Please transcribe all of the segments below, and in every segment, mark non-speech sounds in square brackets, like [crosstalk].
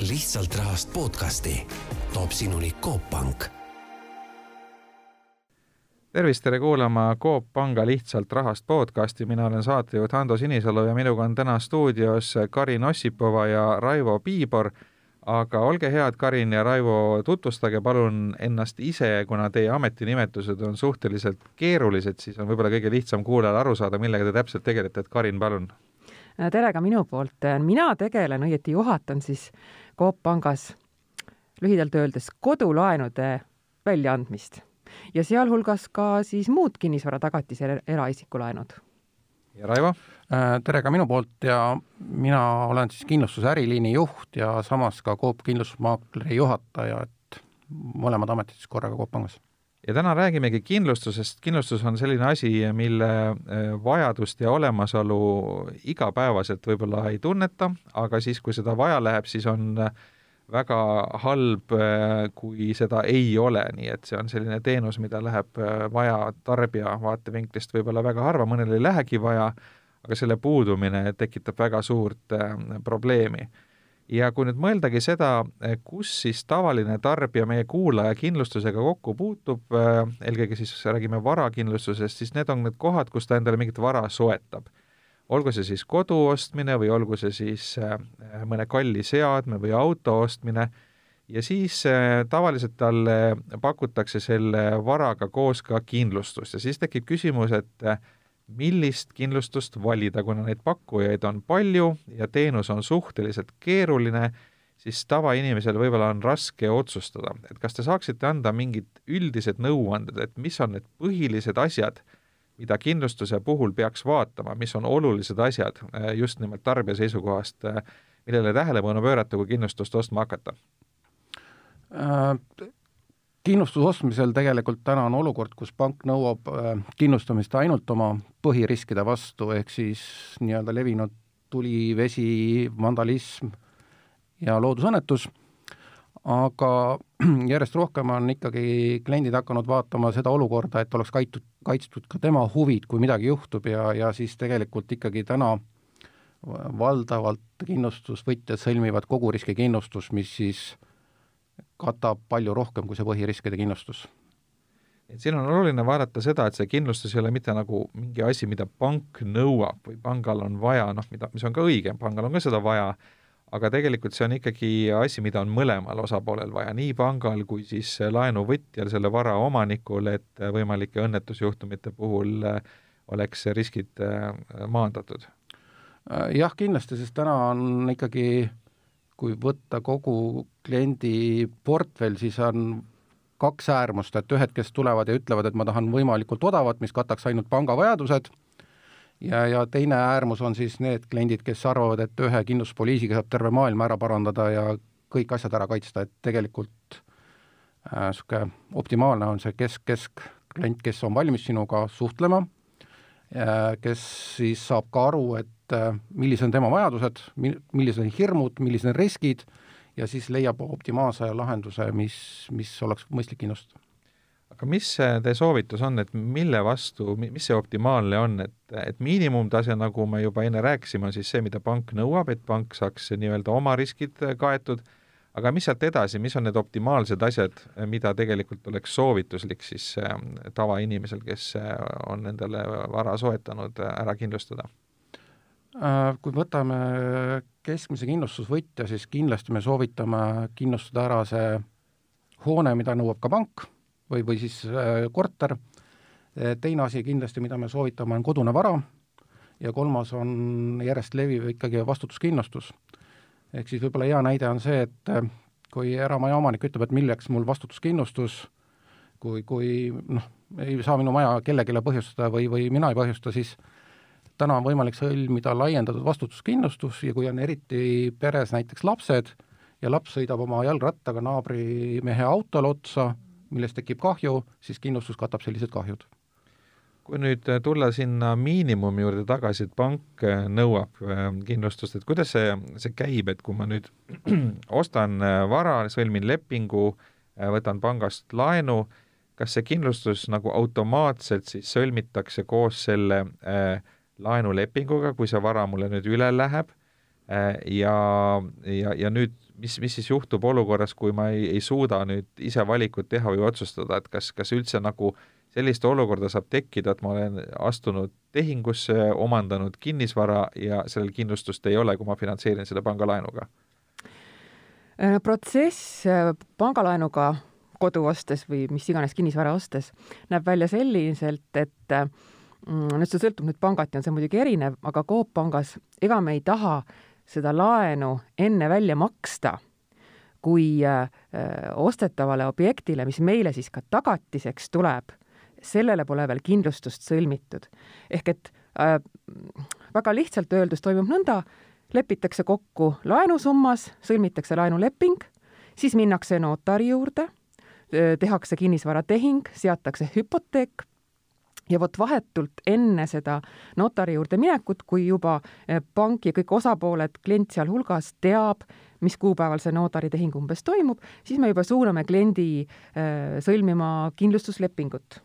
lihtsalt rahast podcasti toob sinuni Coop Pank. tervist, tere kuulama Coop Panga Lihtsalt rahast podcasti, mina olen saatejuht Hando Sinisalu ja minuga on täna stuudios Karin Ossipova ja Raivo Piibor aga olge head, Karin ja Raivo, tutvustage palun ennast ise, kuna teie ametinimetused on suhteliselt keerulised, siis on võib-olla kõige lihtsam kuulajal aru saada, millega te täpselt tegelete, et Karin, palun. Tere ka minu poolt, mina tegelen, õieti juhatan siis Coop Pangas lühidalt öeldes kodulaenude väljaandmist ja sealhulgas ka siis muud kinnisvara tagatise eraisikulaenud. ja Raivo? Äh, tere ka minu poolt ja mina olen siis kindlustuse äriliini juht ja samas ka Coop kindlustusmaakleri juhataja, et mõlemad ametid siis korraga Coop Pangas ja täna räägimegi kindlustusest, kindlustus on selline asi, mille äh, vajadust ja olemasolu igapäevaselt võib-olla ei tunneta, aga siis, kui seda vaja läheb, siis on äh, väga halb, äh, kui seda ei ole, nii et see on selline teenus, mida läheb vaja tarbija vaatevinklist võib-olla väga harva, mõnel ei lähegi vaja, aga selle puudumine tekitab väga suurt probleemi ja kui nüüd mõeldagi seda, eh, kus siis tavaline tarbija, meie kuulaja kindlustusega kokku puutub, eh, eelkõige siis räägime varakindlustusest, siis need on need kohad, kus ta endale mingit vara soetab. olgu see siis kodu ostmine või olgu see siis eh, mõne kalli seadme või auto ostmine, ja siis tavaliselt talle pakutakse selle varaga koos ka kindlustust ja siis tekib küsimus, et millist kindlustust valida, kuna neid pakkujaid on palju ja teenus on suhteliselt keeruline, siis tavainimesel võib-olla on raske otsustada, et kas te saaksite anda mingid üldised nõuanded, et mis on need põhilised asjad, mida kindlustuse puhul peaks vaatama, mis on olulised asjad eh, just nimelt tarbija seisukohast, eh, millele tähelepanu pöörata, kui kindlustust ostma hakata? Kindlustuse ostmisel tegelikult täna on olukord, kus pank nõuab äh, kindlustamist ainult oma põhiriskide vastu, ehk siis nii-öelda levinud tuli, vesi, vandalism ja loodusõnnetus, aga [clears throat] järjest rohkem on ikkagi kliendid hakanud vaatama seda olukorda, et oleks kaitud, kaitstud ka tema huvid, kui midagi juhtub ja, ja siis tegelikult ikkagi täna valdavalt kindlustusvõtjad sõlmivad kogu riskikindlustus, mis siis äh, katab palju rohkem kui see põhiriskide kindlustus. et siin on oluline vaadata seda, et see kindlustus ei ole mitte nagu mingi asi, mida pank nõuab või pangal on vaja, noh, mida, mis on ka õige, pangal on ka seda vaja, aga tegelikult see on ikkagi asi, mida on mõlemal osapoolel vaja, nii pangal kui siis laenuvõtjal, selle vara omanikul, et võimalike õnnetusjuhtumite puhul äh, oleks riskid äh, maandatud. jah, kindlasti, sest täna on ikkagi kui võtta kogu kliendi portfell, siis on kaks äärmust, et ühed, kes tulevad ja ütlevad, et ma tahan võimalikult odavat, mis kataks ainult panga vajadused, ja, ja teine äärmus on siis need kliendid, kes arvavad, et ühe kindlustuspoliisiga saab terve maailma ära parandada ja kõik asjad ära kaitsta, et tegelikult niisugune äh, optimaalne on see kesk, keskklient, kes on valmis sinuga suhtlema, kes siis saab ka aru, et et äh, millised on tema vajadused, millised on hirmud, millised on riskid ja siis leiab optimaalse lahenduse, mis, mis oleks mõistlik kindlustada. aga mis teie soovitus on, et mille vastu, mis see optimaalne on, et, et miinimumtase, nagu me juba enne rääkisime, on siis see, mida pank nõuab, et pank saaks nii-öelda oma riskid kaetud, aga mis sealt edasi, mis on need optimaalsed asjad, mida tegelikult oleks soovituslik siis äh, tavainimesel, kes äh, on endale vara soetanud, ära kindlustada? Äh, kui võtame keskmise kindlustusvõtja, siis kindlasti me soovitame kindlustada ära see hoone, mida nõuab ka pank või, või siis äh, korter, äh, teine asi kindlasti, mida me soovitame, on kodune vara ja kolmas on järjest leviv ikkagi vastutuskindlustus. ehk siis võib-olla hea näide on see, et kui eramaja omanik ütleb, et milleks mul vastutuskindlustus, kui, kui noh, ei saa minu maja kellelegi põhjustada või, või mina ei põhjusta, siis täna on võimalik sõlmida laiendatud vastutuskindlustus ja kui on eriti peres näiteks lapsed ja laps sõidab oma jalgrattaga naabrimehe autole otsa, millest tekib kahju, siis kindlustus katab sellised kahjud. kui nüüd tulla sinna miinimumi juurde tagasi, et pank nõuab äh, kindlustust, et kuidas see, see käib, et kui ma nüüd [clears throat] ostan äh, vara, sõlmin lepingu, äh, võtan pangast laenu, kas see kindlustus nagu automaatselt siis sõlmitakse koos selle äh, laenulepinguga, kui see vara mulle nüüd üle läheb, ja, ja, ja nüüd, mis, mis siis juhtub olukorras, kui ma ei, ei suuda nüüd ise valikut teha või otsustada, et kas, kas üldse nagu sellist olukorda saab tekkida, et ma olen astunud tehingusse, omandanud kinnisvara ja sellel kindlustust ei ole, kui ma finantseerin selle pangalaenuga? protsess pangalaenuga kodu ostes või mis iganes kinnisvara ostes näeb välja selliselt, et nüüd see sõltub nüüd pangati, on see muidugi erinev, aga Coop pangas ega me ei taha seda laenu enne välja maksta, kui äh, ostetavale objektile, mis meile siis ka tagatiseks tuleb, sellele pole veel kindlustust sõlmitud. ehk et äh, väga lihtsalt öeldes toimub nõnda, lepitakse kokku laenusummas, sõlmitakse laenuleping, siis minnakse notari juurde tehakse kinnisvaratehing, seatakse hüpoteek ja vot vahetult enne seda notari juurde minekut, kui juba pank ja kõik osapooled, klient sealhulgas, teab, mis kuupäeval see notaritehing umbes toimub, siis me juba suuname kliendi sõlmima kindlustuslepingut.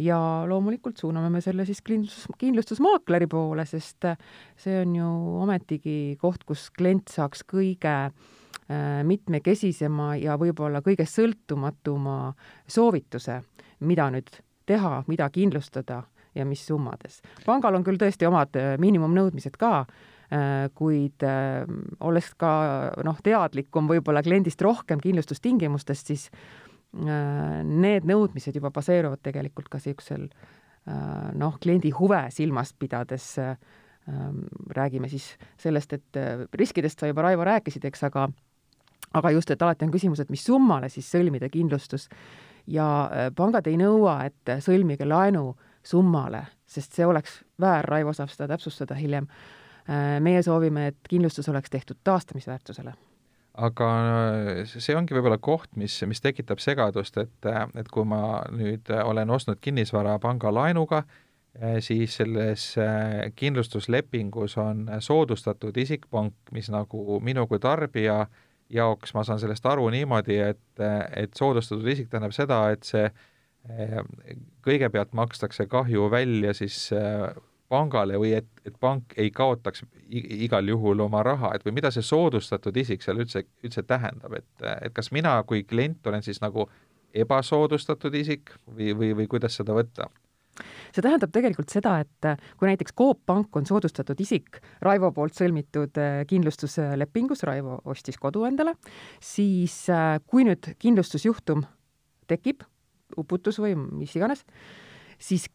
ja loomulikult suuname me selle siis kindlustus, kindlustusmaakleri poole, sest see on ju ometigi koht, kus klient saaks kõige mitmekesisema ja võib-olla kõige sõltumatuma soovituse, mida nüüd teha, mida kindlustada ja mis summades. pangal on küll tõesti omad äh, miinimumnõudmised ka, äh, kuid olles ka noh, teadlikum võib-olla kliendist rohkem kindlustustingimustest, siis need nõudmised juba baseeruvad tegelikult ka niisugusel noh, kliendi huve silmas pidades räägime siis sellest, et riskidest sa juba, Raivo, rääkisid, eks, aga aga just, et alati on küsimus, et mis summale siis sõlmida kindlustus ja äh, pangad ei nõua, et sõlmige laenu summale, sest see oleks väär, Raivo saab seda täpsustada hiljem. Äh, meie soovime, et kindlustus oleks tehtud taastamisväärtusele aga äh, see ongi võib-olla koht, mis, mis tekitab segadust, et, et kui ma nüüd olen ostnud kinnisvara pangalaenuga, siis selles kindlustuslepingus on soodustatud isikpank, mis nagu minu kui tarbija äh, jaoks ma saan sellest aru niimoodi, et, et soodustatud isik tähendab seda, et see eh, kõigepealt makstakse kahju välja siis eh, pangale või et, et pank ei kaotaks igal juhul oma raha, et või mida see soodustatud isik seal üldse, üldse tähendab, et, et kas mina kui klient olen siis nagu ebasoodustatud isik või, või, või kuidas seda võtta? See tähendab tegelikult seda, et äh, kui näiteks Coop Pank on soodustatud isik Raivo poolt sõlmitud äh, kindlustuslepingus, Raivo ostis kodu endale, siis äh, kui nüüd kindlustusjuhtum tekib, uputus või mis iganes, siis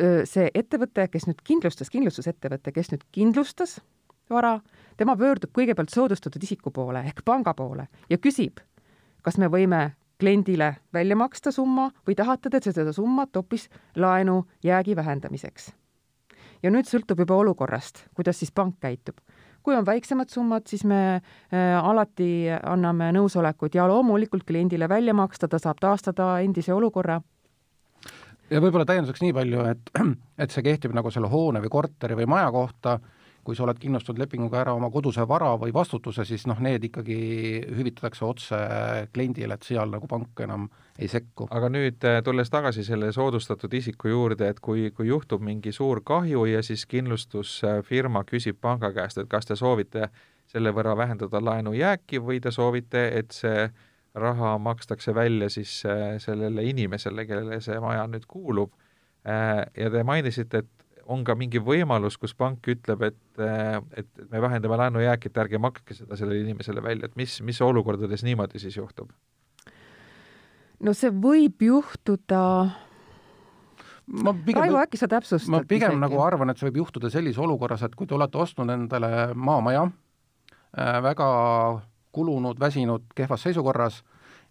see ettevõte, kes nüüd kindlustas, kindlustusettevõte, kes nüüd kindlustas vara, tema pöördub kõigepealt soodustatud isiku poole ehk panga poole ja küsib, kas me võime kliendile välja maksta summa või tahate te seda summat hoopis laenu jäägi vähendamiseks? ja nüüd sõltub juba olukorrast, kuidas siis pank käitub. kui on väiksemad summad, siis me äh, alati anname nõusolekut ja loomulikult kliendile välja maksta, ta saab taastada endise olukorra ja võib-olla täienduseks nii palju, et, [clears throat] et see kehtib nagu selle hoone või korteri või maja kohta kui sa oled kindlustatud lepinguga ära oma koduse vara või vastutuse, siis noh, need ikkagi hüvitatakse otse kliendile, et seal nagu pank enam ei sekku. aga nüüd äh, tulles tagasi selle soodustatud isiku juurde, et kui, kui juhtub mingi suur kahju ja siis kindlustusfirma küsib panga käest, et kas te soovite selle võrra vähendada laenujääki või te soovite, et see raha makstakse välja siis äh, sellele inimesele, kellele see maja nüüd kuulub, äh, ja te mainisite, et on ka mingi võimalus, kus pank ütleb, et, et me vähendame laenujääki, et ärge makske seda sellele inimesele välja, et mis, mis olukordades niimoodi siis juhtub? no see võib juhtuda ma pigem, Raivo, äkki sa täpsustad? ma pigem isegi? nagu arvan, et see võib juhtuda sellises olukorras, et kui te olete ostnud endale maamaja äh,, väga kulunud, väsinud, kehvas seisukorras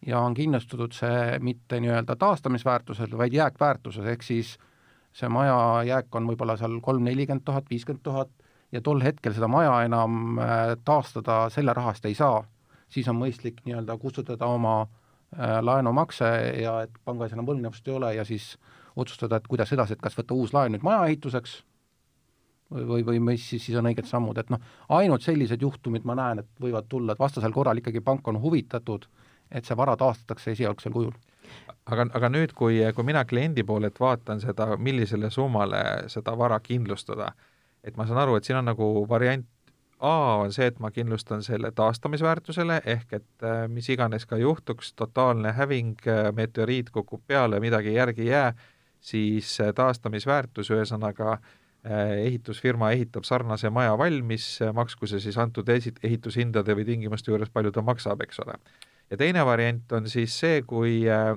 ja on kindlustatud see mitte nii-öelda taastamisväärtusel, vaid jääkväärtuses, ehk siis see maja jääk on võib-olla seal kolm, nelikümmend tuhat, viiskümmend tuhat ja tol hetkel seda maja enam äh, taastada selle raha eest ei saa, siis on mõistlik nii-öelda kustutada oma äh, laenumakse ja et pangas enam võlgnevust ei ole ja siis otsustada, et kuidas edasi, et kas võtta uus laen nüüd maja ehituseks või, või, või mis siis, siis on õiged sammud, et noh, ainult sellised juhtumid ma näen, et võivad tulla, et vastasel korral ikkagi pank on huvitatud, et see vara taastatakse esialgsel kujul aga, aga nüüd, kui, kui mina kliendi poolelt vaatan seda, millisele summale seda vara kindlustada, et ma saan aru, et siin on nagu variant A on see, et ma kindlustan selle taastamisväärtusele, ehk et äh, mis iganes ka juhtuks, totaalne häving, äh, meteoriit kukub peale, midagi järgi ei jää, siis taastamisväärtus, ühesõnaga ehitusfirma ehitab sarnase maja valmis, maksku see siis antud esit-, ehitushindade või tingimuste juures, palju ta maksab, eks ole ja teine variant on siis see, kui äh,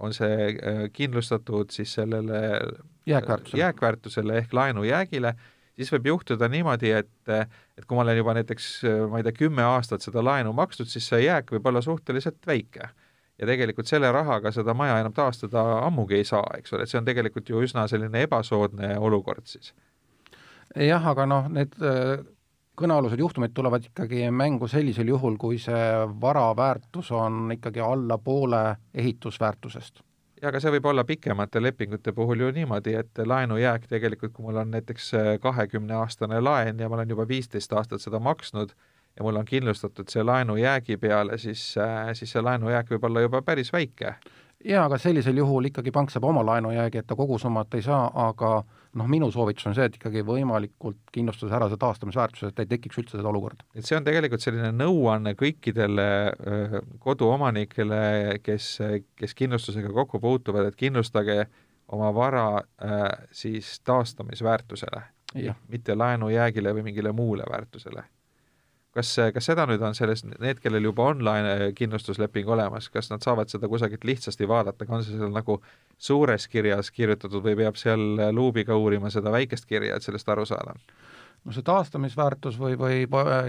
on see äh, kindlustatud siis sellele jääkväärtusele, jääkväärtusele ehk laenujäägile, siis võib juhtuda niimoodi, et, et kui ma olen juba näiteks, ma ei tea, kümme aastat seda laenu makstud, siis see jääk võib olla suhteliselt väike. ja tegelikult selle rahaga seda maja enam taastada ammugi ei saa, eks ole, et see on tegelikult ju üsna selline ebasoodne olukord siis. jah, aga noh, need kõnealused juhtumid tulevad ikkagi mängu sellisel juhul, kui see vara väärtus on ikkagi alla poole ehitusväärtusest. ja aga see võib olla pikemate lepingute puhul ju niimoodi, et laenujääk tegelikult, kui mul on näiteks kahekümneaastane laen ja ma olen juba viisteist aastat seda maksnud ja mul on kindlustatud see laenujäägi peale, siis, siis see laenujääk võib olla juba päris väike jaa, aga sellisel juhul ikkagi pank saab oma laenujäägi, et ta kogu summat ei saa, aga noh, minu soovitus on see, et ikkagi võimalikult kindlustada ära see taastamisväärtus, et ei tekiks üldse seda olukorda. et see on tegelikult selline nõuanne kõikidele koduomanikele, kes, kes kindlustusega kokku puutuvad, et kindlustage oma vara äh, siis taastamisväärtusele, mitte laenujäägile või mingile muule väärtusele kas, kas seda nüüd on selles, need, kellel juba online kindlustusleping olemas, kas nad saavad seda kusagilt lihtsasti vaadata, on see seal nagu suures kirjas kirjutatud või peab seal luubiga uurima seda väikest kirja, et sellest aru saada? no see taastamisväärtus või, või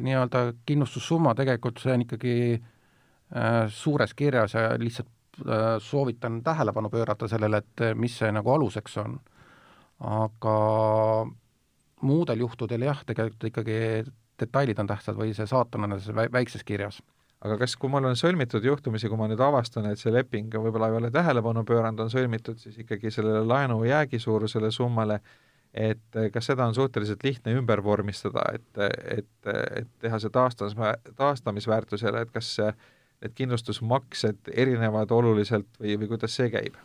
nii-öelda kindlustussumma tegelikult see on ikkagi äh, suures kirjas ja lihtsalt äh, soovitan tähelepanu pöörata sellele, et mis see nagu aluseks on. aga muudel juhtudel jah, tegelikult ikkagi detailid on tähtsad või see saatan on selles väikses kirjas. aga kas, kui mul on sõlmitud juhtumisi, kui ma nüüd avastan, et see leping võib-olla ei ole tähelepanu pööranud, on sõlmitud siis ikkagi sellele laenu jäägi suurusele summale, et kas seda on suhteliselt lihtne ümber vormistada, et, et, et teha see taastamis, taastamisväärtusele, et kas need kindlustusmaksed erinevad oluliselt või, või kuidas see käib?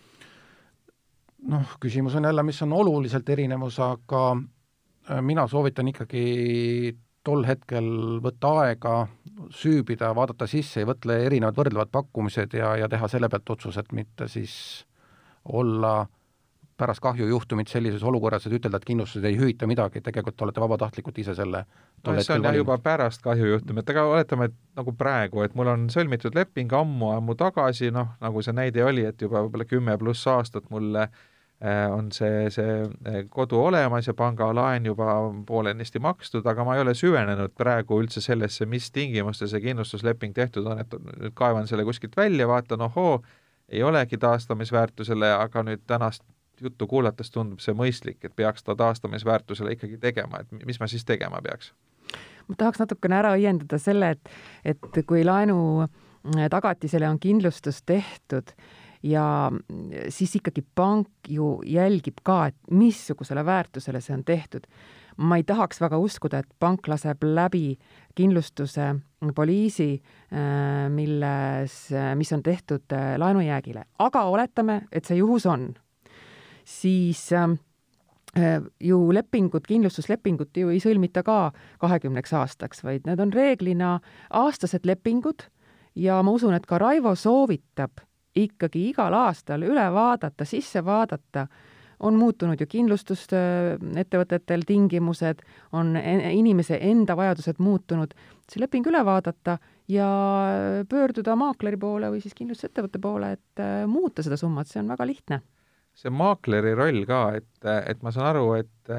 noh, küsimus on jälle, mis on oluliselt erinevus, aga äh, mina soovitan ikkagi tol hetkel võtta aega, süübida, vaadata sisse ja võtta erinevad võrdlevad pakkumised ja, ja teha selle pealt otsus, et mitte siis olla pärast kahjujuhtumit sellises olukorras, et ütelda, et kindlustused ei hüvita midagi, tegelikult te olete vabatahtlikult ise selle no see on jah juba pärast kahjujuhtumit, aga oletame, et nagu praegu, et mul on sõlmitud leping ammu-ammu tagasi, noh, nagu see näide oli, et juba võib-olla kümme pluss aastat mulle äh, on see, see äh, kodu olemas ja pangalaen juba poolenisti makstud, aga ma ei ole süvenenud praegu üldse sellesse, mis tingimustel see kindlustusleping tehtud on, et nüüd kaevan selle kuskilt välja, vaatan, ohoo, ei olegi taastamisväärtusele, aga nüüd tänast juttu kuulates tundub see mõistlik, et peaks ta taastamisväärtusele ikkagi tegema, et mis ma siis tegema peaks? ma tahaks natukene ära õiendada selle, et, et kui laenu tagatisele on kindlustus tehtud, ja siis ikkagi pank ju jälgib ka, et missugusele väärtusele see on tehtud. ma ei tahaks väga uskuda, et pank laseb läbi kindlustuse poliisi, äh, milles, mis on tehtud äh, laenujäägile, aga oletame, et see juhus on, siis äh, ju lepingud, kindlustuslepingut ju ei sõlmita ka kahekümneks aastaks, vaid need on reeglina aastased lepingud. Ja ma usun, et ka Raivo soovitab ikkagi igal aastal üle vaadata, sisse vaadata, on muutunud ju kindlustusettevõtetel tingimused, on inimese enda vajadused muutunud, see leping üle vaadata ja pöörduda maakleri poole või siis kindlustusettevõtte poole, et äh, muuta seda summat, see on väga lihtne. see maakleri roll ka, et, et ma saan aru, et,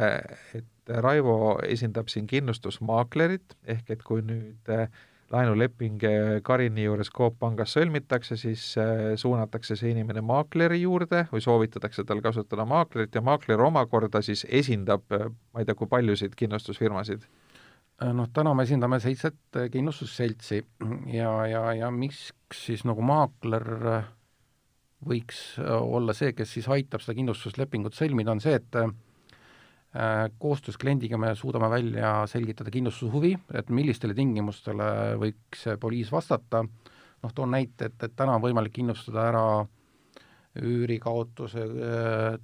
et Raivo esindab siin kindlustusmaaklerit, ehk et kui nüüd äh, laenuleping Karini juures Coop pangas sõlmitakse, siis äh, suunatakse see inimene maakleri juurde või soovitatakse tal kasutada maaklerit ja maakler omakorda siis esindab, äh, ma ei tea, kui paljusid kindlustusfirmasid? Äh, noh, täna me esindame seitset kindlustusseltsi ja, ja, ja miks siis nagu maakler võiks olla see, kes siis aitab seda kindlustuslepingut sõlmida, on see, et Äh, koostöös kliendiga me suudame välja selgitada kindlustushuvi, et millistele tingimustele võiks poliis vastata, noh, toon näite, et, et täna on võimalik kindlustada ära üürikaotuse äh,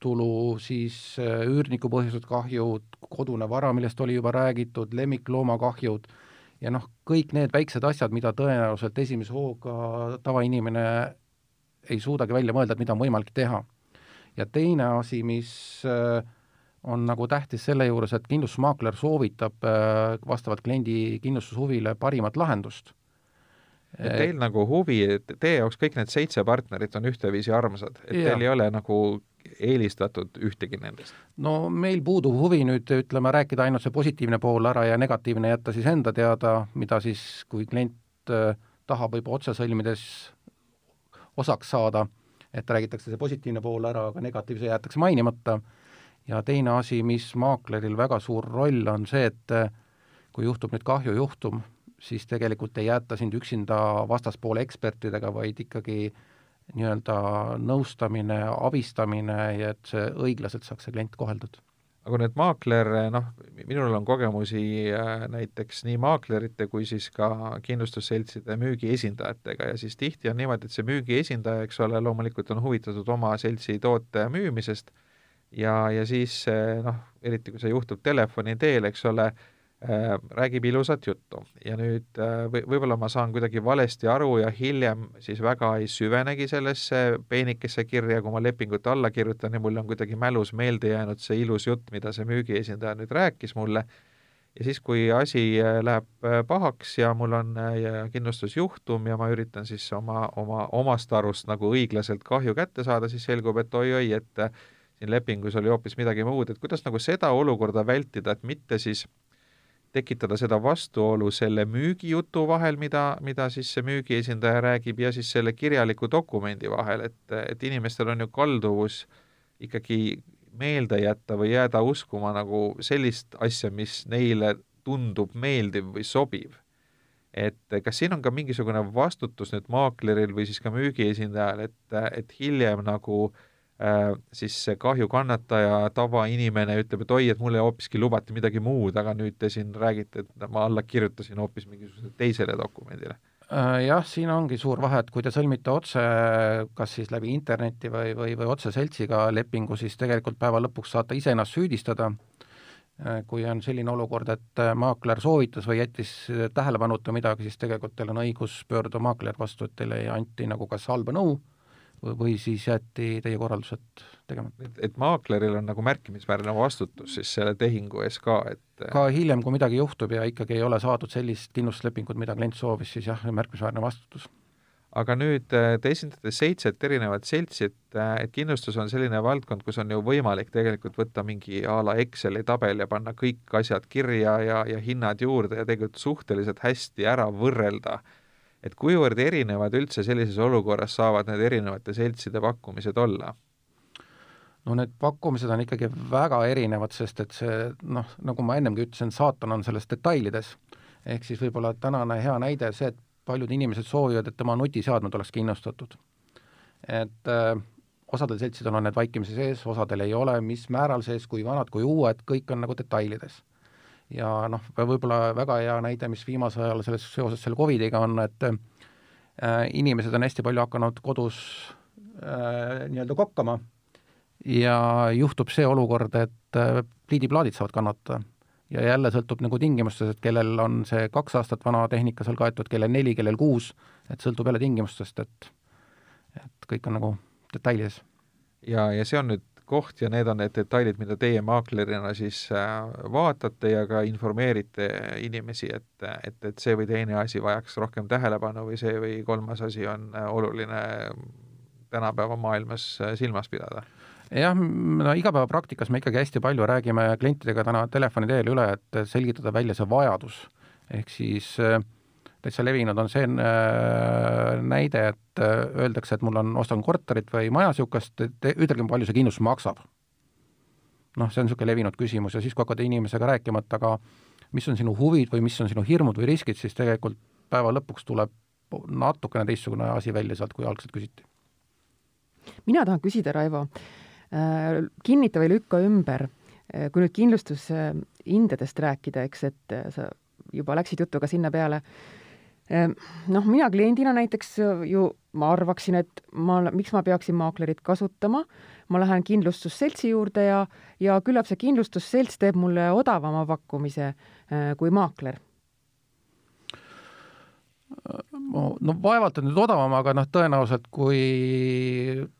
kindlustustulu, siis äh, üürniku põhjustatud kahjud, kodune vara, millest oli juba räägitud, lemmikloomakahjud ja noh, kõik need väiksed asjad, mida tõenäoliselt esimese hooga tavainimene ei suudagi välja mõelda, et mida on võimalik teha. ja teine asi, mis äh, on nagu tähtis selle juures, et kindlustusmaakler soovitab äh, vastavalt kliendi kindlustushuvile parimat lahendust et teil nagu huvi, et teie jaoks kõik need seitse partnerit on ühteviisi armsad, et ja. teil ei ole nagu eelistatud ühtegi nendest? no meil puudub huvi nüüd ütleme, rääkida ainult see positiivne pool ära ja negatiivne jätta siis enda teada, mida siis, kui klient äh, tahab võib otse sõlmides osaks saada, et räägitakse see positiivne pool ära, aga negatiivse jäetakse mainimata, ja teine asi, mis maakleril väga suur roll on see, et äh, kui juhtub nüüd kahjujuhtum, siis tegelikult ei jäeta sind üksinda vastaspoole ekspertidega, vaid ikkagi nii-öelda nõustamine, abistamine ja et see õiglaselt saaks see klient koheldud. aga nüüd maakler, noh, minul on kogemusi äh, näiteks nii maaklerite kui siis ka kindlustusseltside müügiesindajatega ja siis tihti on niimoodi, et see müügiesindaja, eks ole, loomulikult on huvitatud oma seltsi toote müümisest ja, ja siis noh, eriti kui see juhtub telefoni teel, eks ole, Äh, räägib ilusat juttu. Ja nüüd äh, või võib-olla ma saan kuidagi valesti aru ja hiljem siis väga ei süvenegi sellesse peenikesse kirja, kui ma lepingut alla kirjutan ja mul on kuidagi mälus meelde jäänud see ilus jutt, mida see müügiesindaja nüüd rääkis mulle, ja siis, kui asi äh, läheb pahaks ja mul on kindlustusjuhtum ja ma üritan siis oma, oma, omast arust nagu õiglaselt kahju kätte saada, siis selgub, et oi-oi, et siin lepingus oli hoopis midagi muud, et kuidas nagu seda olukorda vältida, et mitte siis tekitada seda vastuolu selle müügijutu vahel, mida, mida siis see müügiesindaja räägib, ja siis selle kirjaliku dokumendi vahel, et, et inimestel on ju kalduvus ikkagi meelde jätta või jääda uskuma nagu sellist asja, mis neile tundub meeldiv või sobiv. et kas siin on ka mingisugune vastutus nüüd maakleril või siis ka müügiesindajal, et, et hiljem nagu äh, siis see kahjukannataja, tavainimene ütleb, et oi, et mulle hoopiski lubati midagi muud, aga nüüd te siin räägite, et ma alla kirjutasin hoopis mingisugusele teisele dokumendile. Äh, jah, siin ongi suur vahe, et kui te sõlmite otse, kas siis läbi interneti või, või, või otse seltsiga lepingu, siis tegelikult päeva lõpuks saate ise ennast süüdistada, äh, kui on selline olukord, et maakler soovitas või jättis tähelepanuta midagi, siis tegelikult teil on õigus pöörduda maakleri vastu, et teile anti nagu kas halba nõu no, või siis jäeti teie korraldused tegemata. et, et maakleril on nagu märkimisväärne vastutus siis selle tehingu ees ka, et ka hiljem, kui midagi juhtub ja ikkagi ei ole saadud sellist kindlustuslepingut, mida klient soovis, siis jah, märkimisväärne vastutus. aga nüüd äh, te esindate seitset erinevat seltsi, et, äh, et kindlustus on selline valdkond, kus on ju võimalik tegelikult võtta mingi a la Exceli tabel ja panna kõik asjad kirja ja, ja hinnad juurde ja tegelikult suhteliselt hästi ära võrrelda äh, et kuivõrd erinevad üldse sellises olukorras saavad need erinevate seltside pakkumised olla? no need pakkumised on ikkagi väga erinevad, sest et see noh, nagu ma ennemgi ütlesin, saatan on selles detailides. ehk siis võib-olla tänane hea näide see, et paljud inimesed soovivad, et tema nutiseadmed oleks kindlustatud. et äh, osadel seltsidel on need vaikimisi sees, osadel ei ole, mis määral sees, kui vanad, kui uued, kõik on nagu detailides ja noh, võib-olla väga hea näide, mis viimasel ajal selles, seoses selle Covidiga on, et äh, inimesed on hästi palju hakanud kodus äh, nii-öelda kokkama ja juhtub see olukord, et äh, pliidiplaadid saavad kannatada. ja jälle sõltub nagu tingimustest, et kellel on see kaks aastat vana tehnika seal kaetud, kellel neli, kellel kuus, et sõltub jälle tingimustest, et et kõik on nagu detailides. ja, ja see on nüüd koht ja need on need detailid, mida teie maaklerina siis äh, vaatate ja ka informeerite inimesi, et, et, et see või teine asi vajaks rohkem tähelepanu või see või kolmas asi on äh, oluline tänapäeva maailmas äh, silmas pidada jah, no igapäevapraktikas me ikkagi hästi palju räägime klientidega täna telefoni teel üle, et selgitada välja see vajadus. ehk siis äh, täitsa levinud on see äh, näide, et äh, öeldakse, et mul on, ostan korterit või maja niisugust, ütelge, palju see kindlustus maksab. noh, see on niisugune levinud küsimus ja siis, kui hakata inimesega rääkima, et aga mis on sinu huvid või mis on sinu hirmud või riskid, siis tegelikult päeva lõpuks tuleb natukene teistsugune asi välja sealt, kui algselt küsiti. mina tahan küsida, Raivo, äh, kinnita või lükka ümber, kui nüüd kindlustushindadest rääkida, eks, et sa juba läksid jutuga sinna peale noh, mina kliendina näiteks ju ma arvaksin, et ma, miks ma peaksin maaklerit kasutama, ma lähen kindlustusseltsi juurde ja, ja küllap see kindlustusselts teeb mulle odavama pakkumise äh, kui maakler. No vaevalt on nüüd odavam, aga noh, tõenäoliselt kui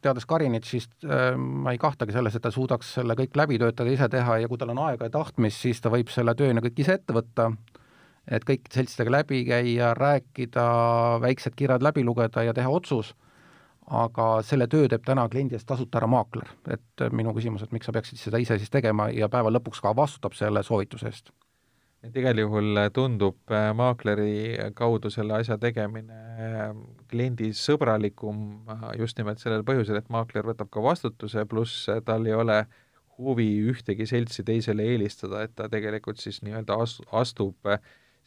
teades Karinit, siis äh, ma ei kahtlegi selles, et ta suudaks selle kõik läbi töötada, ise teha ja kui tal on aega ja tahtmist, siis ta võib selle tööna kõik ise ette võtta, et kõik seltsidega läbi käia, rääkida, väiksed kirjad läbi lugeda ja teha otsus, aga selle töö teeb täna kliendi eest tasuta ära maakler. et minu küsimus, et miks sa peaksid seda ise siis tegema ja päeva lõpuks ka vastutab selle soovituse eest et igal juhul tundub äh, maakleri kaudu selle asja tegemine äh, kliendisõbralikum äh, just nimelt sellel põhjusel, et maakler võtab ka vastutuse, pluss tal ei ole huvi ühtegi seltsi teisele eelistada, et ta tegelikult siis nii-öelda as-, astub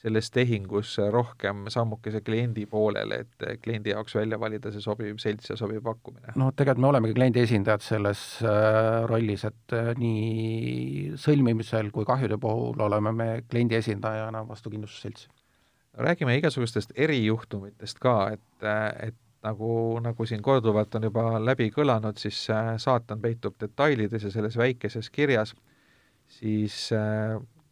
selles tehingus rohkem sammukese kliendi poolele, et kliendi jaoks välja valida see sobiv selts ja sobiv pakkumine? no tegelikult me olemegi kliendi esindajad selles äh, rollis, et äh, nii sõlmimisel kui kahjude puhul oleme me kliendi esindajana vastu kindlustusseltsi. räägime igasugustest erijuhtumitest ka, et, et nagu, nagu siin korduvalt on juba läbi kõlanud, siis äh, saatan peitub detailides ja selles väikeses kirjas, siis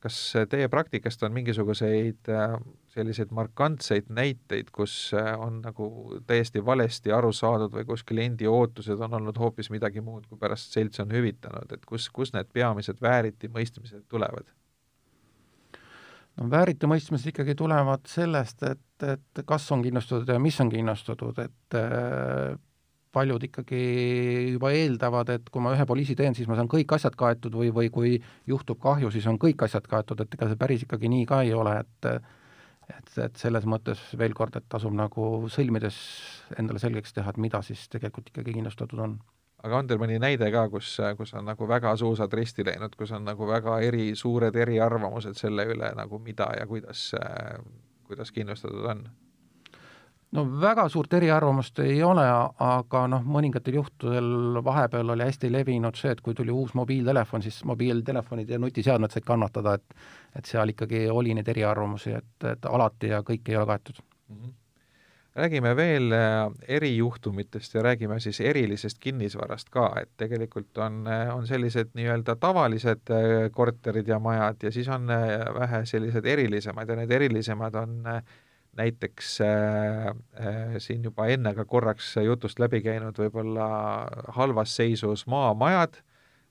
kas teie praktikast on mingisuguseid äh, selliseid markantseid näiteid, kus äh, on nagu täiesti valesti aru saadud või kus kliendi ootused on olnud hoopis midagi muud, kui pärast selts on hüvitanud, et kus, kus need peamised vääritimõistmised tulevad? no vääritimõistmised ikkagi tulevad sellest, et, et kas on kindlustatud ja mis on kindlustatud, et äh, paljud ikkagi juba eeldavad, et kui ma ühe poliisi teen, siis ma saan kõik asjad kaetud või, või kui juhtub kahju, siis on kõik asjad kaetud, et ega see päris ikkagi nii ka ei ole, et et, et selles mõttes veel kord, et tasub nagu sõlmides endale selgeks teha, et mida siis tegelikult ikkagi kindlustatud on. aga on teil mõni näide ka, kus, kus on nagu väga suusad risti läinud, kus on nagu väga eri, suured eriarvamused selle üle nagu mida ja kuidas, kuidas kindlustatud on? No väga suurt eriarvamust ei ole, aga noh, mõningatel juhtudel vahepeal oli hästi levinud see, et kui tuli uus mobiiltelefon, siis mobiiltelefonid ja nutiseadmed said kannatada, et et seal ikkagi oli neid eriarvamusi, et, et alati ja kõik ei ole kaetud mm. -hmm räägime veel äh, erijuhtumitest ja räägime siis erilisest kinnisvarast ka, et tegelikult on, äh, on sellised nii-öelda tavalised äh, korterid ja majad ja siis on vähe sellised erilisemad ja need erilisemad on äh, näiteks äh, äh, siin juba enne ka korraks jutust läbi käinud võib-olla halvas seisus maamajad,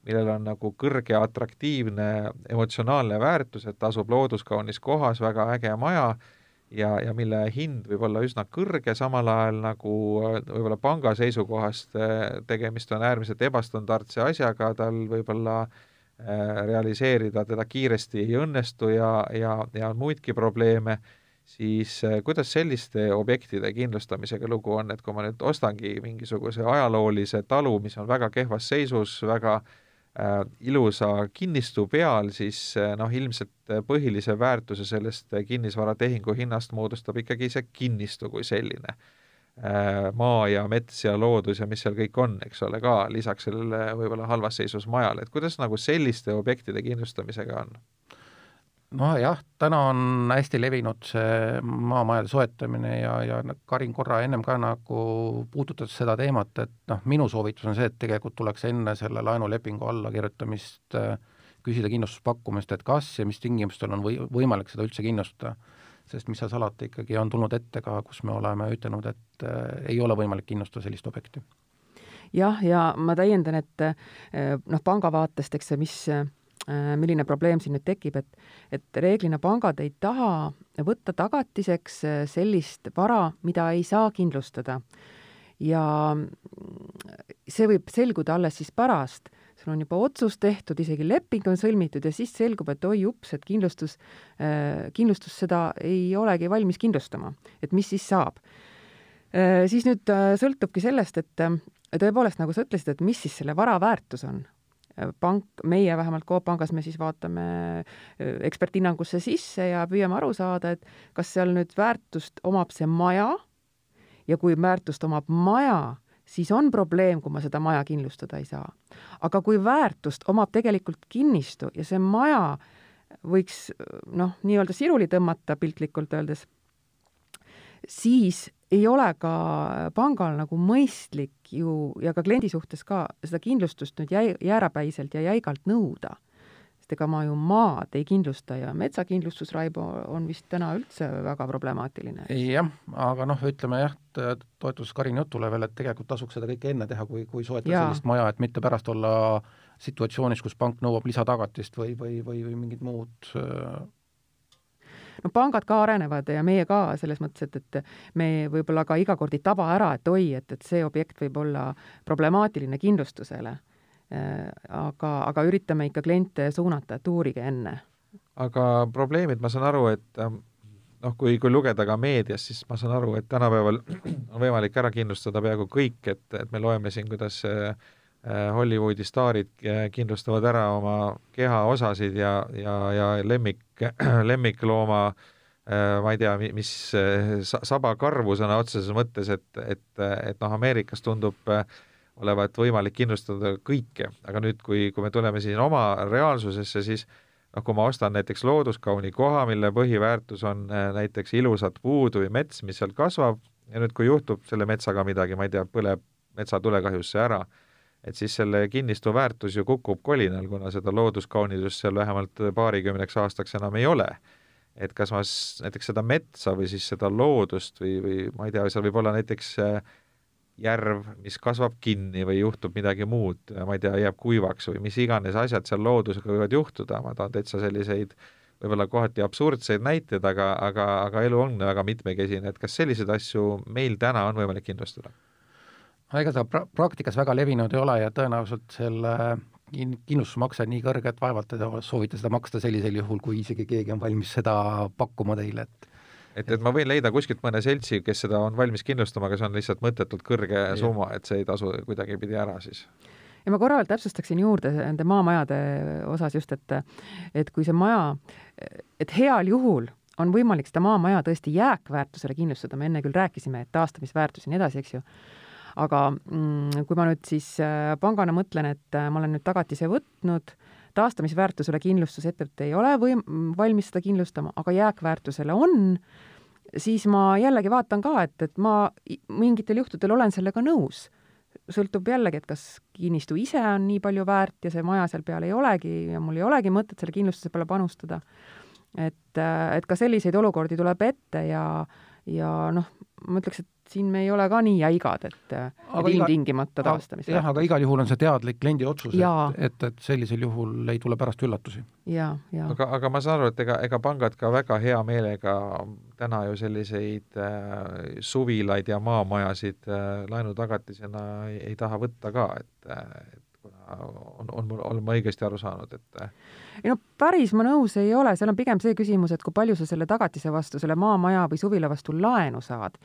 millel on nagu kõrge atraktiivne emotsionaalne väärtus, et asub looduskaunis kohas, väga äge maja, ja, ja mille hind võib olla üsna kõrge, samal ajal nagu äh, võib-olla panga seisukohast äh, tegemist on äärmiselt ebastandardse asjaga, tal võib-olla äh, realiseerida teda kiiresti ei õnnestu ja, ja, ja muidki probleeme siis äh, kuidas selliste objektide kindlustamisega lugu on, et kui ma nüüd ostangi mingisuguse ajaloolise talu, mis on väga kehvas seisus, väga äh, ilusa kinnistu peal, siis äh, noh, ilmselt põhilise väärtuse sellest kinnisvaratehingu hinnast moodustab ikkagi see kinnistu kui selline äh,. maa ja mets ja loodus ja mis seal kõik on, eks ole, ka lisaks sellele võib-olla halvas seisus majale, et kuidas nagu selliste objektide kindlustamisega on? Nojah, täna on hästi levinud see maamajade soetamine ja, ja Karin korra ennem ka nagu puudutas seda teemat, et noh, minu soovitus on see, et tegelikult tuleks enne selle laenulepingu allakirjutamist äh, küsida kindlustuspakkumist, et kas ja mis tingimustel on või, võimalik seda üldse kindlustada. sest mis seal salata, ikkagi on tulnud ette ka, kus me oleme ütelnud, et äh, ei ole võimalik kindlustada sellist objekti. jah, ja ma täiendan, et äh, noh, panga vaatest, eks see, mis Äh, milline probleem siin nüüd tekib, et, et reeglina pangad ei taha võtta tagatiseks äh, sellist vara, mida ei saa kindlustada. ja see võib selguda alles siis pärast, sul on juba otsus tehtud, isegi leping on sõlmitud ja siis selgub, et oi ups, et kindlustus, äh, kindlustus seda ei olegi valmis kindlustama, et mis siis saab. siis nüüd sõltubki sellest, et tõepoolest, nagu sa ütlesid, et mis siis selle vara väärtus on pank, meie vähemalt Coop Pangas me siis vaatame äh, eksperthinnangusse sisse ja püüame aru saada, et kas seal nüüd väärtust omab see maja ja kui väärtust omab maja, siis on probleem, kui ma seda maja kindlustada ei saa. aga kui väärtust omab tegelikult kinnistu ja see maja võiks noh, nii-öelda siruli tõmmata piltlikult öeldes, siis ei ole ka pangal nagu mõistlik ju ja ka kliendi suhtes ka seda kindlustust nüüd jäi, jäärapäiselt ja jäigalt nõuda. sest ega ma ju maad ei kindlusta ja metsakindlustus, Raivo, on vist täna üldse väga problemaatiline. jah, aga noh, ütleme jah, toetus Karini jutule veel, et tegelikult tasuks seda kõike enne teha, kui, kui soetada sellist maja, et mitte pärast olla situatsioonis, kus pank nõuab lisatagatist või, või, või, või mingit muud no pangad ka arenevad ja meie ka selles mõttes, et, et me võib-olla ka iga kord ei taba ära, et oi, et, et see objekt võib olla problemaatiline kindlustusele. Äh, aga, aga üritame ikka kliente suunata, et uurige enne. aga probleemid, ma saan aru, et ähm, noh, kui, kui lugeda ka meedias, siis ma saan aru, et tänapäeval on võimalik ära kindlustada peaaegu kõik, et, et me loeme siin, kuidas äh, Hollywoodi staarid äh, kindlustavad ära oma kehaosasid ja, ja, ja lemmik, [clears throat] lemmiklooma ma ei tea, mis sabakarvu sõna otseses mõttes, et, et, et noh, Ameerikas tundub olevat võimalik kindlustada kõike, aga nüüd, kui, kui me tuleme siin oma reaalsusesse, siis noh, kui ma ostan näiteks looduskauni koha, mille põhiväärtus on näiteks ilusad puud või mets, mis seal kasvab, ja nüüd, kui juhtub selle metsaga midagi, ma ei tea, põleb metsatulekahjusse ära, et siis selle kinnistu väärtus ju kukub kolinal, kuna seda looduskaunidust seal vähemalt paarikümneks aastaks enam ei ole. et kas ma näiteks seda metsa või siis seda loodust või, või ma ei tea, seal võib olla näiteks äh, järv, mis kasvab kinni või juhtub midagi muud, ma ei tea, jääb kuivaks või mis iganes asjad seal loodusega võivad juhtuda, ma toon täitsa selliseid võib-olla kohati absurdseid näiteid, aga, aga, aga elu on väga mitmekesine, et kas selliseid asju meil täna on võimalik kindlustada? No ega ta pra-, praktikas väga levinud ei ole ja tõenäoliselt selle kindlustusmakse nii kõrge, et vaevalt te soovite seda maksta sellisel juhul, kui isegi keegi on valmis seda pakkuma teile, et et, et ma võin leida kuskilt mõne seltsi, kes seda on valmis kindlustama, aga see on lihtsalt mõttetult kõrge ja. summa, et see ei tasu kuidagipidi ära siis ja ma korra veel täpsustaksin juurde nende maamajade osas just, et et kui see maja, et heal juhul on võimalik seda maamaja tõesti jääkväärtusele kindlustada, me enne küll rääkisime, et taastamisväärtus ja nii edasi, eks ju aga mm, kui ma nüüd siis äh, pangana mõtlen, et äh, ma olen nüüd tagatise võtnud, taastamisväärtusele kindlustusettevõte ei ole võim-, valmis seda kindlustama, aga jääkväärtusele on, siis ma jällegi vaatan ka, et, et ma mingitel juhtudel olen sellega nõus. sõltub jällegi, et kas kinnistu ise on nii palju väärt ja see maja seal peal ei olegi ja mul ei olegi mõtet selle kindlustuse peale panustada. et, äh, et ka selliseid olukordi tuleb ette ja, ja noh, ma ütleks, et siin me ei ole ka nii jäigad, et, et ilmtingimata taastamist. jah, aga igal juhul on see teadlik kliendi otsus, et, et, et sellisel juhul ei tule pärast üllatusi. aga, aga ma saan aru, et ega, ega pangad ka väga hea meelega täna ju selliseid äh, suvilaid ja maamajasid äh, laenutagatisena ei, ei taha võtta ka, et, kuna on, on mul, olen ma õigesti aru saanud, et äh, ei no päris ma nõus ei ole, seal on pigem see küsimus, et kui palju sa selle tagatise vastu, selle maamaja või suvila vastu laenu saad.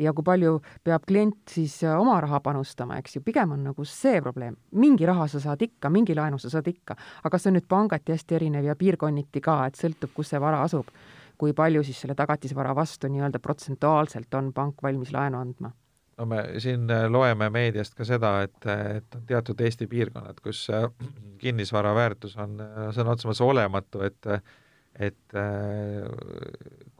Ja kui palju peab klient siis äh, oma raha panustama, eks ju, pigem on nagu see probleem. mingi raha sa saad ikka, mingi laenu sa saad ikka, aga see on nüüd pangati hästi erinev ja piirkonniti ka, et sõltub, kus see vara asub. kui palju siis selle tagatisvara vastu nii-öelda protsentuaalselt on pank valmis laenu andma no me siin äh, loeme meediast ka seda, et, et on teatud Eesti piirkonnad, kus äh, [clears throat] kinnisvara väärtus on sõna otseses mõttes olematu, et et äh,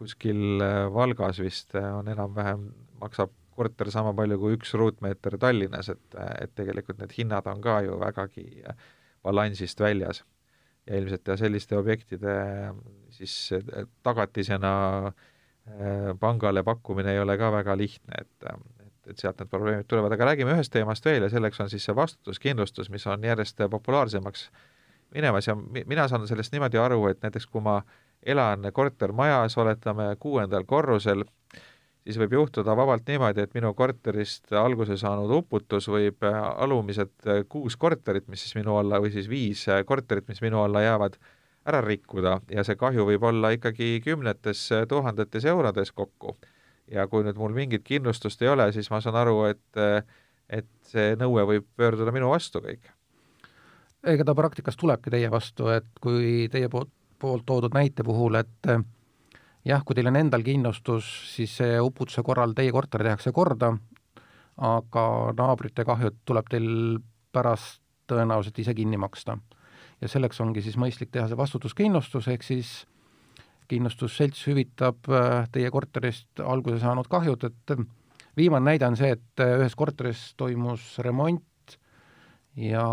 kuskil äh, Valgas vist äh, on enam-vähem, maksab korter sama palju kui üks ruutmeeter Tallinnas, et, et tegelikult need hinnad on ka ju vägagi balansist väljas. ja ilmselt ja selliste objektide siis tagatisena pangale pakkumine ei ole ka väga lihtne, et, et, sealt need probleemid tulevad, aga räägime ühest teemast veel ja selleks on siis see vastutuskindlustus, mis on järjest populaarsemaks minemas. Ja mina saan sellest niimoodi aru, et näiteks kui ma elan kortermajas, oletame kuuendal korrusel, siis võib juhtuda vabalt niimoodi, et minu korterist alguse saanud uputus võib alumised kuus korterit, mis siis minu alla, või siis viis korterit, mis minu alla jäävad, ära rikkuda. Ja see kahju võib olla ikkagi kümnetes tuhandetes eurodes kokku. Ja kui nüüd mul mingit kindlustust ei ole, siis ma saan aru, et et see nõue võib pöörduda minu vastu kõik ega ta praktikas tulebki teie vastu, et kui teie poolt, poolt toodud näite puhul, et eh, jah, kui teil on endal kindlustus, siis see uputuse korral teie korter tehakse korda, aga naabrite kahjud tuleb teil pärast tõenäoliselt ise kinni maksta. ja selleks ongi siis mõistlik teha see vastutuskindlustus, ehk siis kindlustusselts hüvitab äh, teie korterist alguse saanud kahjud, et äh, viimane näide on see, et äh, ühes korteris toimus remont ja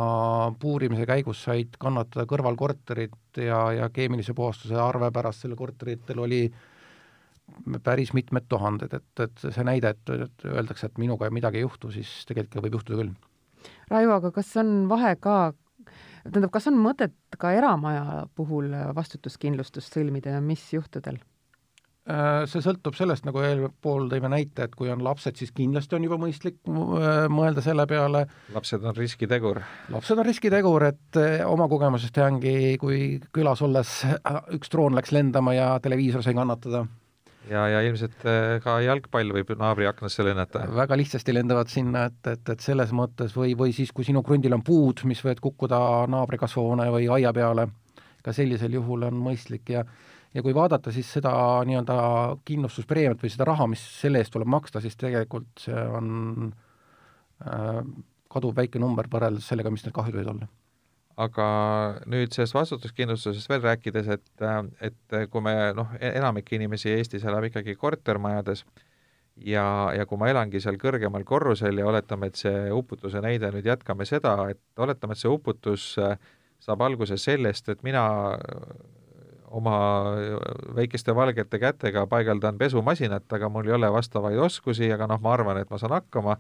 puurimise käigus said kannatada kõrvalkorterid ja, ja keemilise puhastuse arve pärast sellel korteritel oli päris mitmed tuhanded, et, et see näide, et, et öeldakse, et minuga midagi ei juhtu, siis tegelikult võib juhtuda küll. Raivo, aga kas on vahe ka tähendab, kas on mõtet ka eramaja puhul vastutuskindlustust sõlmida ja mis juhtudel? Äh, see sõltub sellest, nagu eelpool tõime näite, et kui on lapsed, siis kindlasti on juba mõistlik äh, mõelda selle peale. lapsed on riskitegur. lapsed on riskitegur, et äh, oma kogemusest teangi, kui külas olles üks droon läks lendama ja televiisor sai kannatada ja, ja ilmselt äh, ka jalgpall võib naabri aknasse lennata. väga lihtsasti lendavad sinna, et, et, et selles mõttes või, või siis, kui sinu krundil on puud, mis võivad kukkuda naabri kasvuhoone või aia peale, ka sellisel juhul on mõistlik ja ja kui vaadata siis seda nii-öelda kindlustuspreemiat või seda raha, mis selle eest tuleb maksta, siis tegelikult see on äh, kaduvväike number võrreldes sellega, mis need kahjud võivad olla aga nüüd sellest vastutuskindlustusest veel rääkides, et, et kui me noh, e-, enamik inimesi Eestis elab ikkagi kortermajades ja, ja kui ma elangi seal kõrgemal korrusel ja oletame, et see uputuse näide nüüd jätkame seda, et oletame, et see uputus äh, saab alguse sellest, et mina äh, oma väikeste valgete kätega paigaldan pesumasinat, aga mul ei ole vastavaid oskusi, aga noh, ma arvan, et ma saan hakkama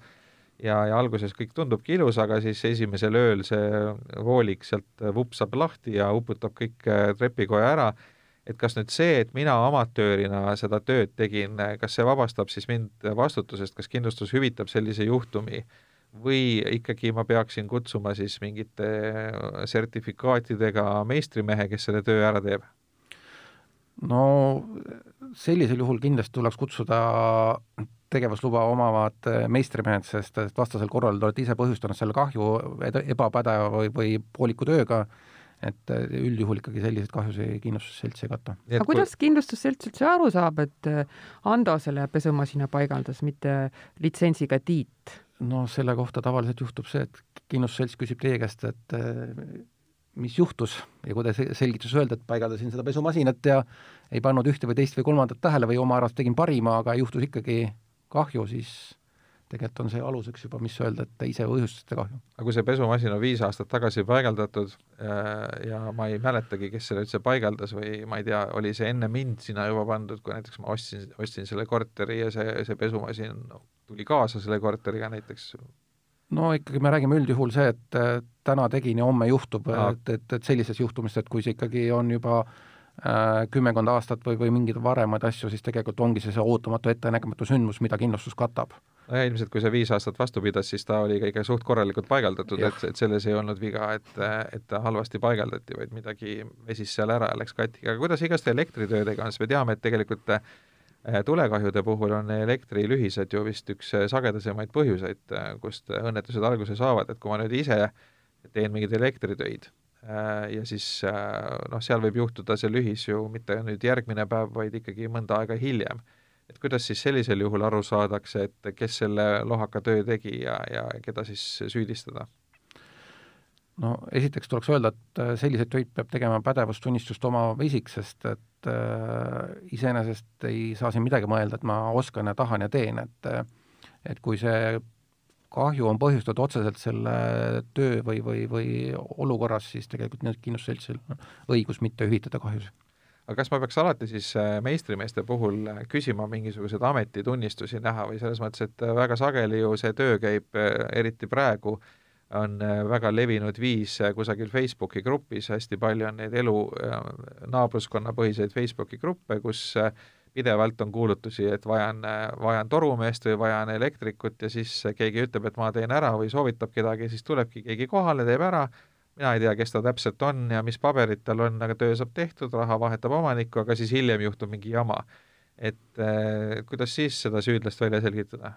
ja, ja alguses kõik tundubki ilus, aga siis esimesel ööl see voolik sealt vupsab lahti ja uputab kõik äh, trepikoja ära, et kas nüüd see, et mina amatöörina seda tööd tegin, kas see vabastab siis mind vastutusest, kas kindlustus hüvitab sellise juhtumi või ikkagi ma peaksin kutsuma siis mingite sertifikaatidega meistrimehe, kes selle töö ära teeb? no sellisel juhul kindlasti tuleks kutsuda tegevusluba omavad eh, meistrimehed, sest et vastasel korral te olete ise põhjustanud selle kahju ebapädeva või, või pooliku tööga, et eh, üldjuhul ikkagi selliseid kahjusid kindlustusselts ei kata. aga kuidas kindlustusselts üldse aru saab, et eh, Ando selle pesumasina paigaldas, mitte litsentsiga Tiit? no selle kohta tavaliselt juhtub see, et kindlustusselts küsib teie käest, et mis juhtus ja kui te selgitus öelda, et paigaldasin seda pesumasinat ja ei pannud ühte või teist või kolmandat tähele või oma arust tegin parima, aga juhtus ikkagi kahju, siis tegelikult on see aluseks juba, mis öelda, et te ise põhjustasite kahju. aga kui see pesumasin on viis aastat tagasi paigaldatud äh, ja ma ei mäletagi, kes selle üldse paigaldas või ma ei tea, oli see enne mind sinna juba pandud, kui näiteks ma ostsin, ostsin selle korteri ja see, see pesumasin tuli kaasa selle korteriga näiteks? no ikkagi me räägime üldjuhul see, et täna tegin ja homme juhtub, et, et, et sellises juhtumis, et kui see ikkagi on juba äh, Äh, kümmekond aastat või, või mingeid varemaid asju, siis tegelikult ongi see see ootamatu ettenägematu sündmus, mida kindlustus katab. nojah, ilmselt kui see viis aastat vastu pidas, siis ta oli ka ikka suht korralikult paigaldatud, et, et selles ei olnud viga, et, et ta halvasti paigaldati, vaid midagi vesis seal ära ja läks katki, aga kuidas igaste elektritöödega on, sest me teame, et tegelikult äh, tulekahjude puhul on elektrilühised ju vist üks sagedasemaid põhjuseid, äh, kust õnnetused alguse saavad, et kui ma nüüd ise teen mingeid elektritöid Äh, ja siis äh, noh, seal võib juhtuda see lühis ju mitte nüüd järgmine päev, vaid ikkagi mõnda aega hiljem. et kuidas siis sellisel juhul aru saadakse, et kes selle lohaka töö tegi ja, ja keda siis süüdistada? no esiteks tuleks öelda, et äh, selliseid töid peab tegema pädevustunnistust omav isik, sest et äh, iseenesest ei saa siin midagi mõelda, et ma oskan ja tahan ja teen, et et kui see kahju on põhjustatud otseselt selle töö või, või, või olukorras, siis tegelikult nüüd kindlustusseltsil on õigus mitte hüvitada kahjusid. aga kas ma peaks alati siis äh, meistrimeeste puhul äh, küsima mingisuguseid ametitunnistusi näha või selles mõttes, et äh, väga sageli ju see töö käib, eriti praegu, on väga levinud viis kusagil Facebooki grupis, hästi palju on neid elu, naabruskonnapõhiseid Facebooki gruppe, kus pidevalt on kuulutusi, et vajan, vajan torumeest või vajan elektrikut ja siis keegi ütleb, et ma teen ära või soovitab kedagi, siis tulebki keegi kohale, teeb ära, mina ei tea, kes ta täpselt on ja mis paberid tal on, aga töö saab tehtud, raha vahetab omanikku, aga siis hiljem juhtub mingi jama. et eh, kuidas siis seda süüdlast välja selgitada?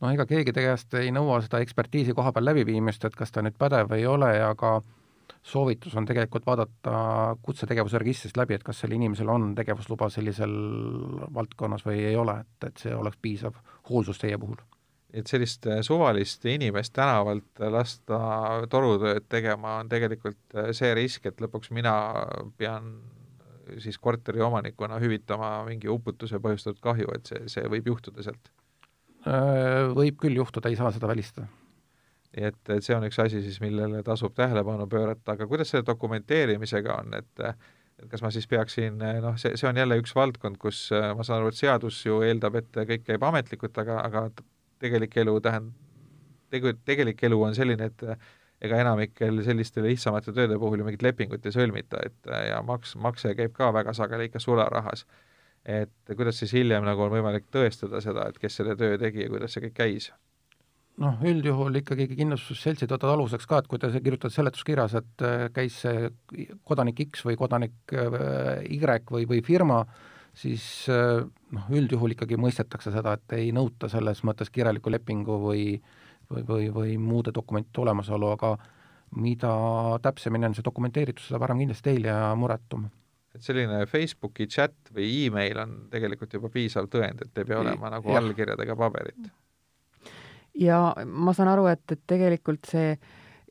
no ega keegi käest ei nõua seda ekspertiisi koha peal läbiviimist, et kas ta nüüd pädev ei ole, aga soovitus on tegelikult vaadata kutsetegevuse registrist läbi, et kas sel inimesel on tegevusluba sellisel valdkonnas või ei ole, et, et see oleks piisav hoolsus teie puhul. et sellist äh, suvalist inimest tänavalt lasta torutööd tegema on tegelikult äh, see risk, et lõpuks mina pean siis korteri omanikuna hüvitama mingi uputuse põhjustatud kahju, et see, see võib juhtuda sealt? Võib küll juhtuda, ei saa seda välistada nii et, et see on üks asi siis, millele tasub tähelepanu pöörata, aga kuidas selle dokumenteerimisega on, et kas ma siis peaksin, noh, see, see on jälle üks valdkond, kus ma saan aru, et seadus ju eeldab, et kõik käib ametlikult, aga, aga tegelik elu tähend-, tegu-, tegelik elu on selline, et ega enamikel selliste lihtsamate tööde puhul ju mingit lepingut ei sõlmita, et ja maks, makse käib ka väga sageli ikka sularahas. et kuidas siis hiljem nagu on võimalik tõestada seda, et kes selle töö tegi ja kuidas see kõik käis? Noh, üldjuhul ikkagi kindlustusseltsid võtavad aluseks ka, et kui te kirjutad seletuskirjas, et äh, käis see kodanik X või kodanik äh, Y või, või firma, siis äh, noh, üldjuhul ikkagi mõistetakse seda, et ei nõuta selles mõttes kirjaliku lepingu või või, või, või muude dokumentide olemasolu, aga mida täpsemini on see dokumenteeritud, seda parem kindlasti teil ja muretum et selline Facebooki chat või email on tegelikult juba piisav tõend, et ei pea olema nagu allkirjadega paberit ja ma saan aru, et, et tegelikult see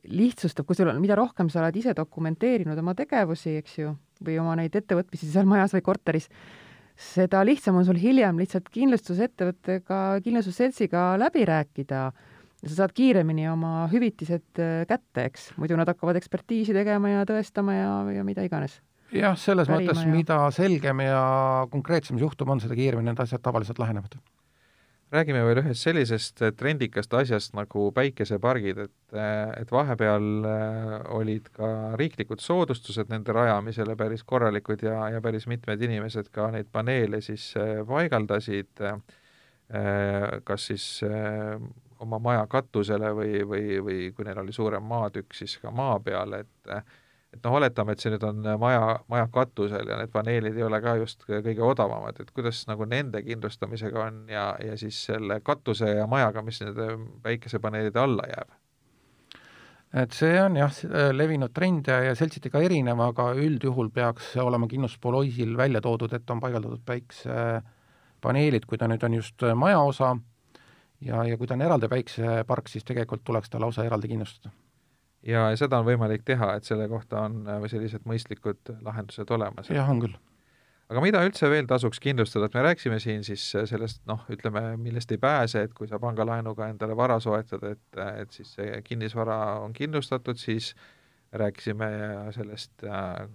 lihtsustab, kui sul on, mida rohkem sa oled ise dokumenteerinud oma tegevusi, eks ju, või oma neid ettevõtmisi seal majas või korteris, seda lihtsam on sul hiljem lihtsalt kindlustusettevõttega, kindlustusseltsiga läbi rääkida. sa saad kiiremini oma hüvitised äh, kätte, eks, muidu nad hakkavad ekspertiisi tegema ja tõestama ja, ja mida iganes. Jah, selles Pärima mõttes, mida selgem ja konkreetsem see juhtum on, seda kiiremini need asjad tavaliselt lahenevad räägime veel ühest sellisest äh, trendikast asjast nagu päikesepargid, et, äh, et vahepeal äh, olid ka riiklikud soodustused nende rajamisele päris korralikud ja, ja päris mitmed inimesed ka neid paneele siis paigaldasid, kas siis oma maja katusele või, või, või kui neil oli suurem maatükk, siis ka maa peal, et et noh, oletame, et see nüüd on maja, maja katusel ja need paneelid ei ole ka just kõige odavamad, et kuidas nagu nende kindlustamisega on ja, ja siis selle katuse ja majaga, mis nende päikesepaneelide alla jääb? et see on jah, levinud trend ja, ja seltsiti ka erinev, aga üldjuhul peaks olema kindlustuspoliisil välja toodud, et on paigaldatud päiksepaneelid, kui ta nüüd on just majaosa ja, ja kui ta on eraldi päiksepark, siis tegelikult tuleks ta lausa eraldi kindlustada ja seda on võimalik teha, et selle kohta on äh, sellised mõistlikud lahendused olemas. jah, on küll. aga mida üldse veel tasuks kindlustada, et me rääkisime siin siis äh, sellest noh, ütleme, millest ei pääse, et kui sa pangalaenuga endale vara soetad, et, äh, et siis see kinnisvara on kindlustatud, siis rääkisime sellest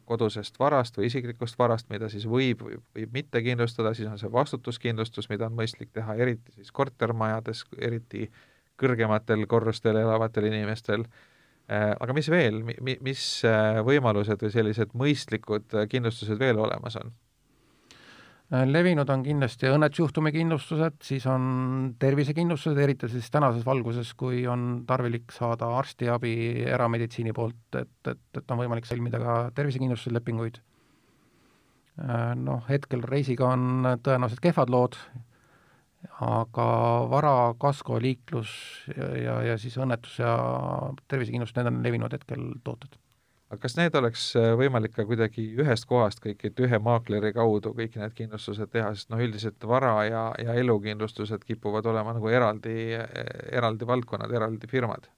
kodusest varast või isiklikust varast, mida siis võib, võib, mitte kindlustada, siis on see vastutuskindlustus, mida on mõistlik teha, eriti siis kortermajades, eriti kõrgematel korrustel elavatel inimestel aga mis veel, mis äh, võimalused või sellised mõistlikud äh, kindlustused veel olemas on? levinud on kindlasti õnnetusjuhtumi kindlustused, siis on tervisekindlustused, eriti siis tänases valguses, kui on tarvilik saada arstiabi erameditsiini poolt, et, et, et on võimalik sõlmida ka tervisekindlustuse lepinguid. Noh, hetkel reisiga on tõenäoliselt kehvad lood, aga vara, kasko, liiklus ja, ja, ja siis õnnetus ja tervisekindlustus, need on levinud hetkel tooted. aga kas need oleks äh, võimalik ka kuidagi ühest kohast kõik, et ühe maakleri kaudu kõik need kindlustused teha, sest noh, üldiselt vara ja, ja elukindlustused kipuvad olema nagu eraldi, eraldi valdkonnad, eraldi firmad?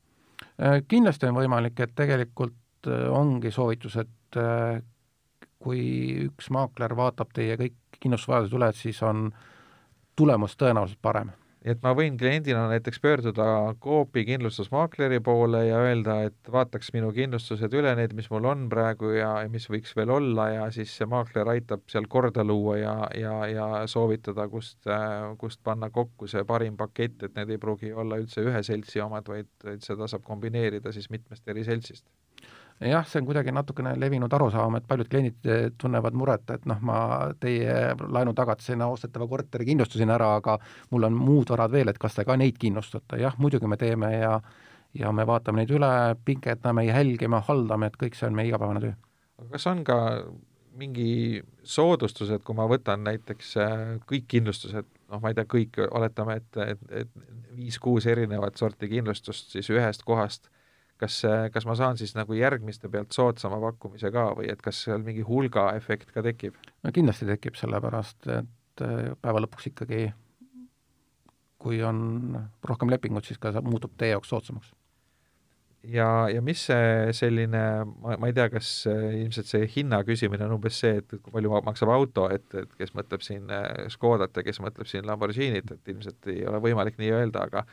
Äh, kindlasti on võimalik, et tegelikult äh, ongi soovitus, et kui üks maakler vaatab teie kõik kindlustusvajadused üle, siis on äh, tulemus tõenäoliselt parem. et ma võin kliendina näiteks pöörduda Coopi kindlustusmaakleri poole ja öelda, et vaataks minu kindlustused üle, need, mis mul on praegu ja, ja mis võiks veel olla ja siis see maakler aitab seal korda luua ja, ja, ja soovitada, kust, kust panna kokku see parim pakett, et need ei pruugi olla üldse ühe seltsi omad, vaid, vaid seda saab kombineerida siis mitmest eri seltsist jah, see on kuidagi natukene levinud arusaam, et paljud kliendid eh, tunnevad muret, et noh, ma teie laenutagatisena ostetava korteri kindlustasin ära, aga mul on muud varad veel, et kas te ka neid kindlustate, jah, muidugi me teeme ja ja me vaatame neid üle, pikendame, jälgime, haldame, et kõik see on meie igapäevane töö. aga kas on ka mingi soodustused, kui ma võtan näiteks eh, kõik kindlustused, noh, ma ei tea, kõik, oletame, et, et, et viis-kuus erinevat sorti kindlustust siis ühest kohast kas, kas ma saan siis nagu järgmiste pealt soodsama pakkumise ka või et kas seal mingi hulgaefekt ka tekib? no kindlasti tekib, sellepärast et äh, päeva lõpuks ikkagi kui on rohkem lepingut, siis ka muutub teie jaoks soodsamaks. ja, ja mis see selline, ma, ma ei tea, kas ilmselt see hinna küsimine on umbes see, et kui palju maksab auto, et, et kes mõtleb siin Škodat ja kes mõtleb siin Lamborghinit, et ilmselt ei ole võimalik nii öelda, aga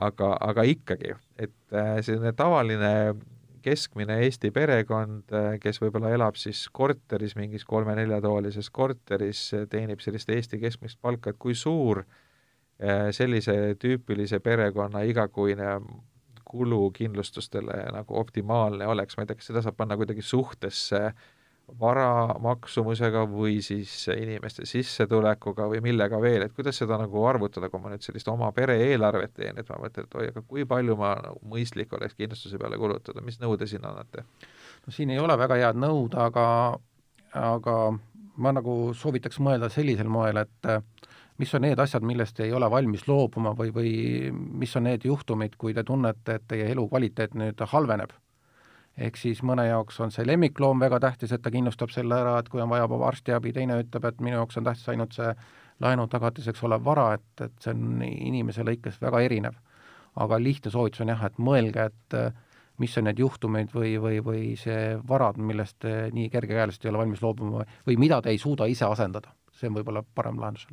aga, aga ikkagi, et selline tavaline keskmine Eesti perekond, kes võib-olla elab siis korteris, mingis kolme-neljatoalises korteris, teenib sellist Eesti keskmist palka, et kui suur eh, sellise tüüpilise perekonna igakuine kulu kindlustustele nagu optimaalne oleks, ma ei tea, kas seda saab panna kuidagi suhtesse äh, vara maksumusega või siis inimeste sissetulekuga või millega veel, et kuidas seda nagu arvutada, kui ma nüüd sellist oma pere eelarvet teen, et ma mõtlen, et oi, aga kui palju ma nagu mõistlik oleks kindlustuse peale kulutada, mis nõude siin annate? no siin ei ole väga head nõud, aga, aga ma nagu soovitaks mõelda sellisel moel, et mis on need asjad, millest ei ole valmis loobuma või, või mis on need juhtumid, kui te tunnete, et teie elukvaliteet nüüd halveneb ehk siis mõne jaoks on see lemmikloom väga tähtis, et ta kindlustab selle ära, et kui on vaja arstiabi, teine ütleb, et minu jaoks on tähtis ainult see laenu tagatiseks olev vara, et, et see on inimese lõikes väga erinev. aga lihtne soovitus on jah, et mõelge, et mis on need juhtumid või, või, või see varad, millest te nii kergekäeliselt ei ole valmis loobuma või mida te ei suuda ise asendada. see on võib-olla parem lahendus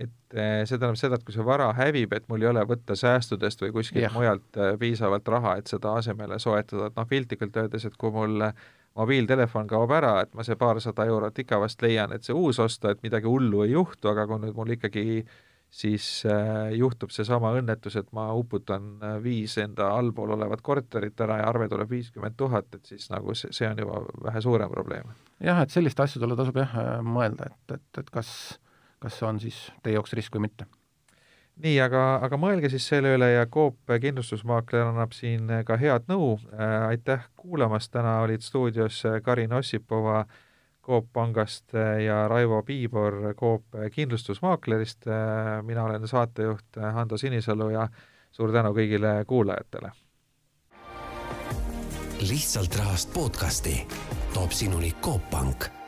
et eh, see tähendab seda, et kui see vara hävib, et mul ei ole võtta säästudest või kuskilt yeah. mujalt eh, piisavalt raha, et seda asemele soetada, et noh, piltlikult öeldes, et kui mul mobiiltelefon kaob ära, et ma see paarsada eurot ikka vast leian, et see uus osta, et midagi hullu ei juhtu, aga kui nüüd mul ikkagi siis äh, juhtub seesama õnnetus, et ma uputan viis enda allpool olevat korterit ära ja arve tuleb viiskümmend tuhat, et siis nagu see, see on juba vähe suurem probleem. jah, et selliste asjadele tasub jah mõelda, et, et, et kas äh, kas see on siis teie jaoks risk või mitte. nii, aga, aga mõelge siis selle üle ja Coop kindlustusmaakler annab siin ka head nõu äh,, aitäh kuulamast, täna olid stuudios Karin Ossipova Coop pangast ja Raivo Piibor Coop kindlustusmaaklerist äh,, mina olen saatejuht Hando Sinisalu ja suur tänu kõigile kuulajatele! lihtsalt rahast podcasti toob sinuni Coop Pank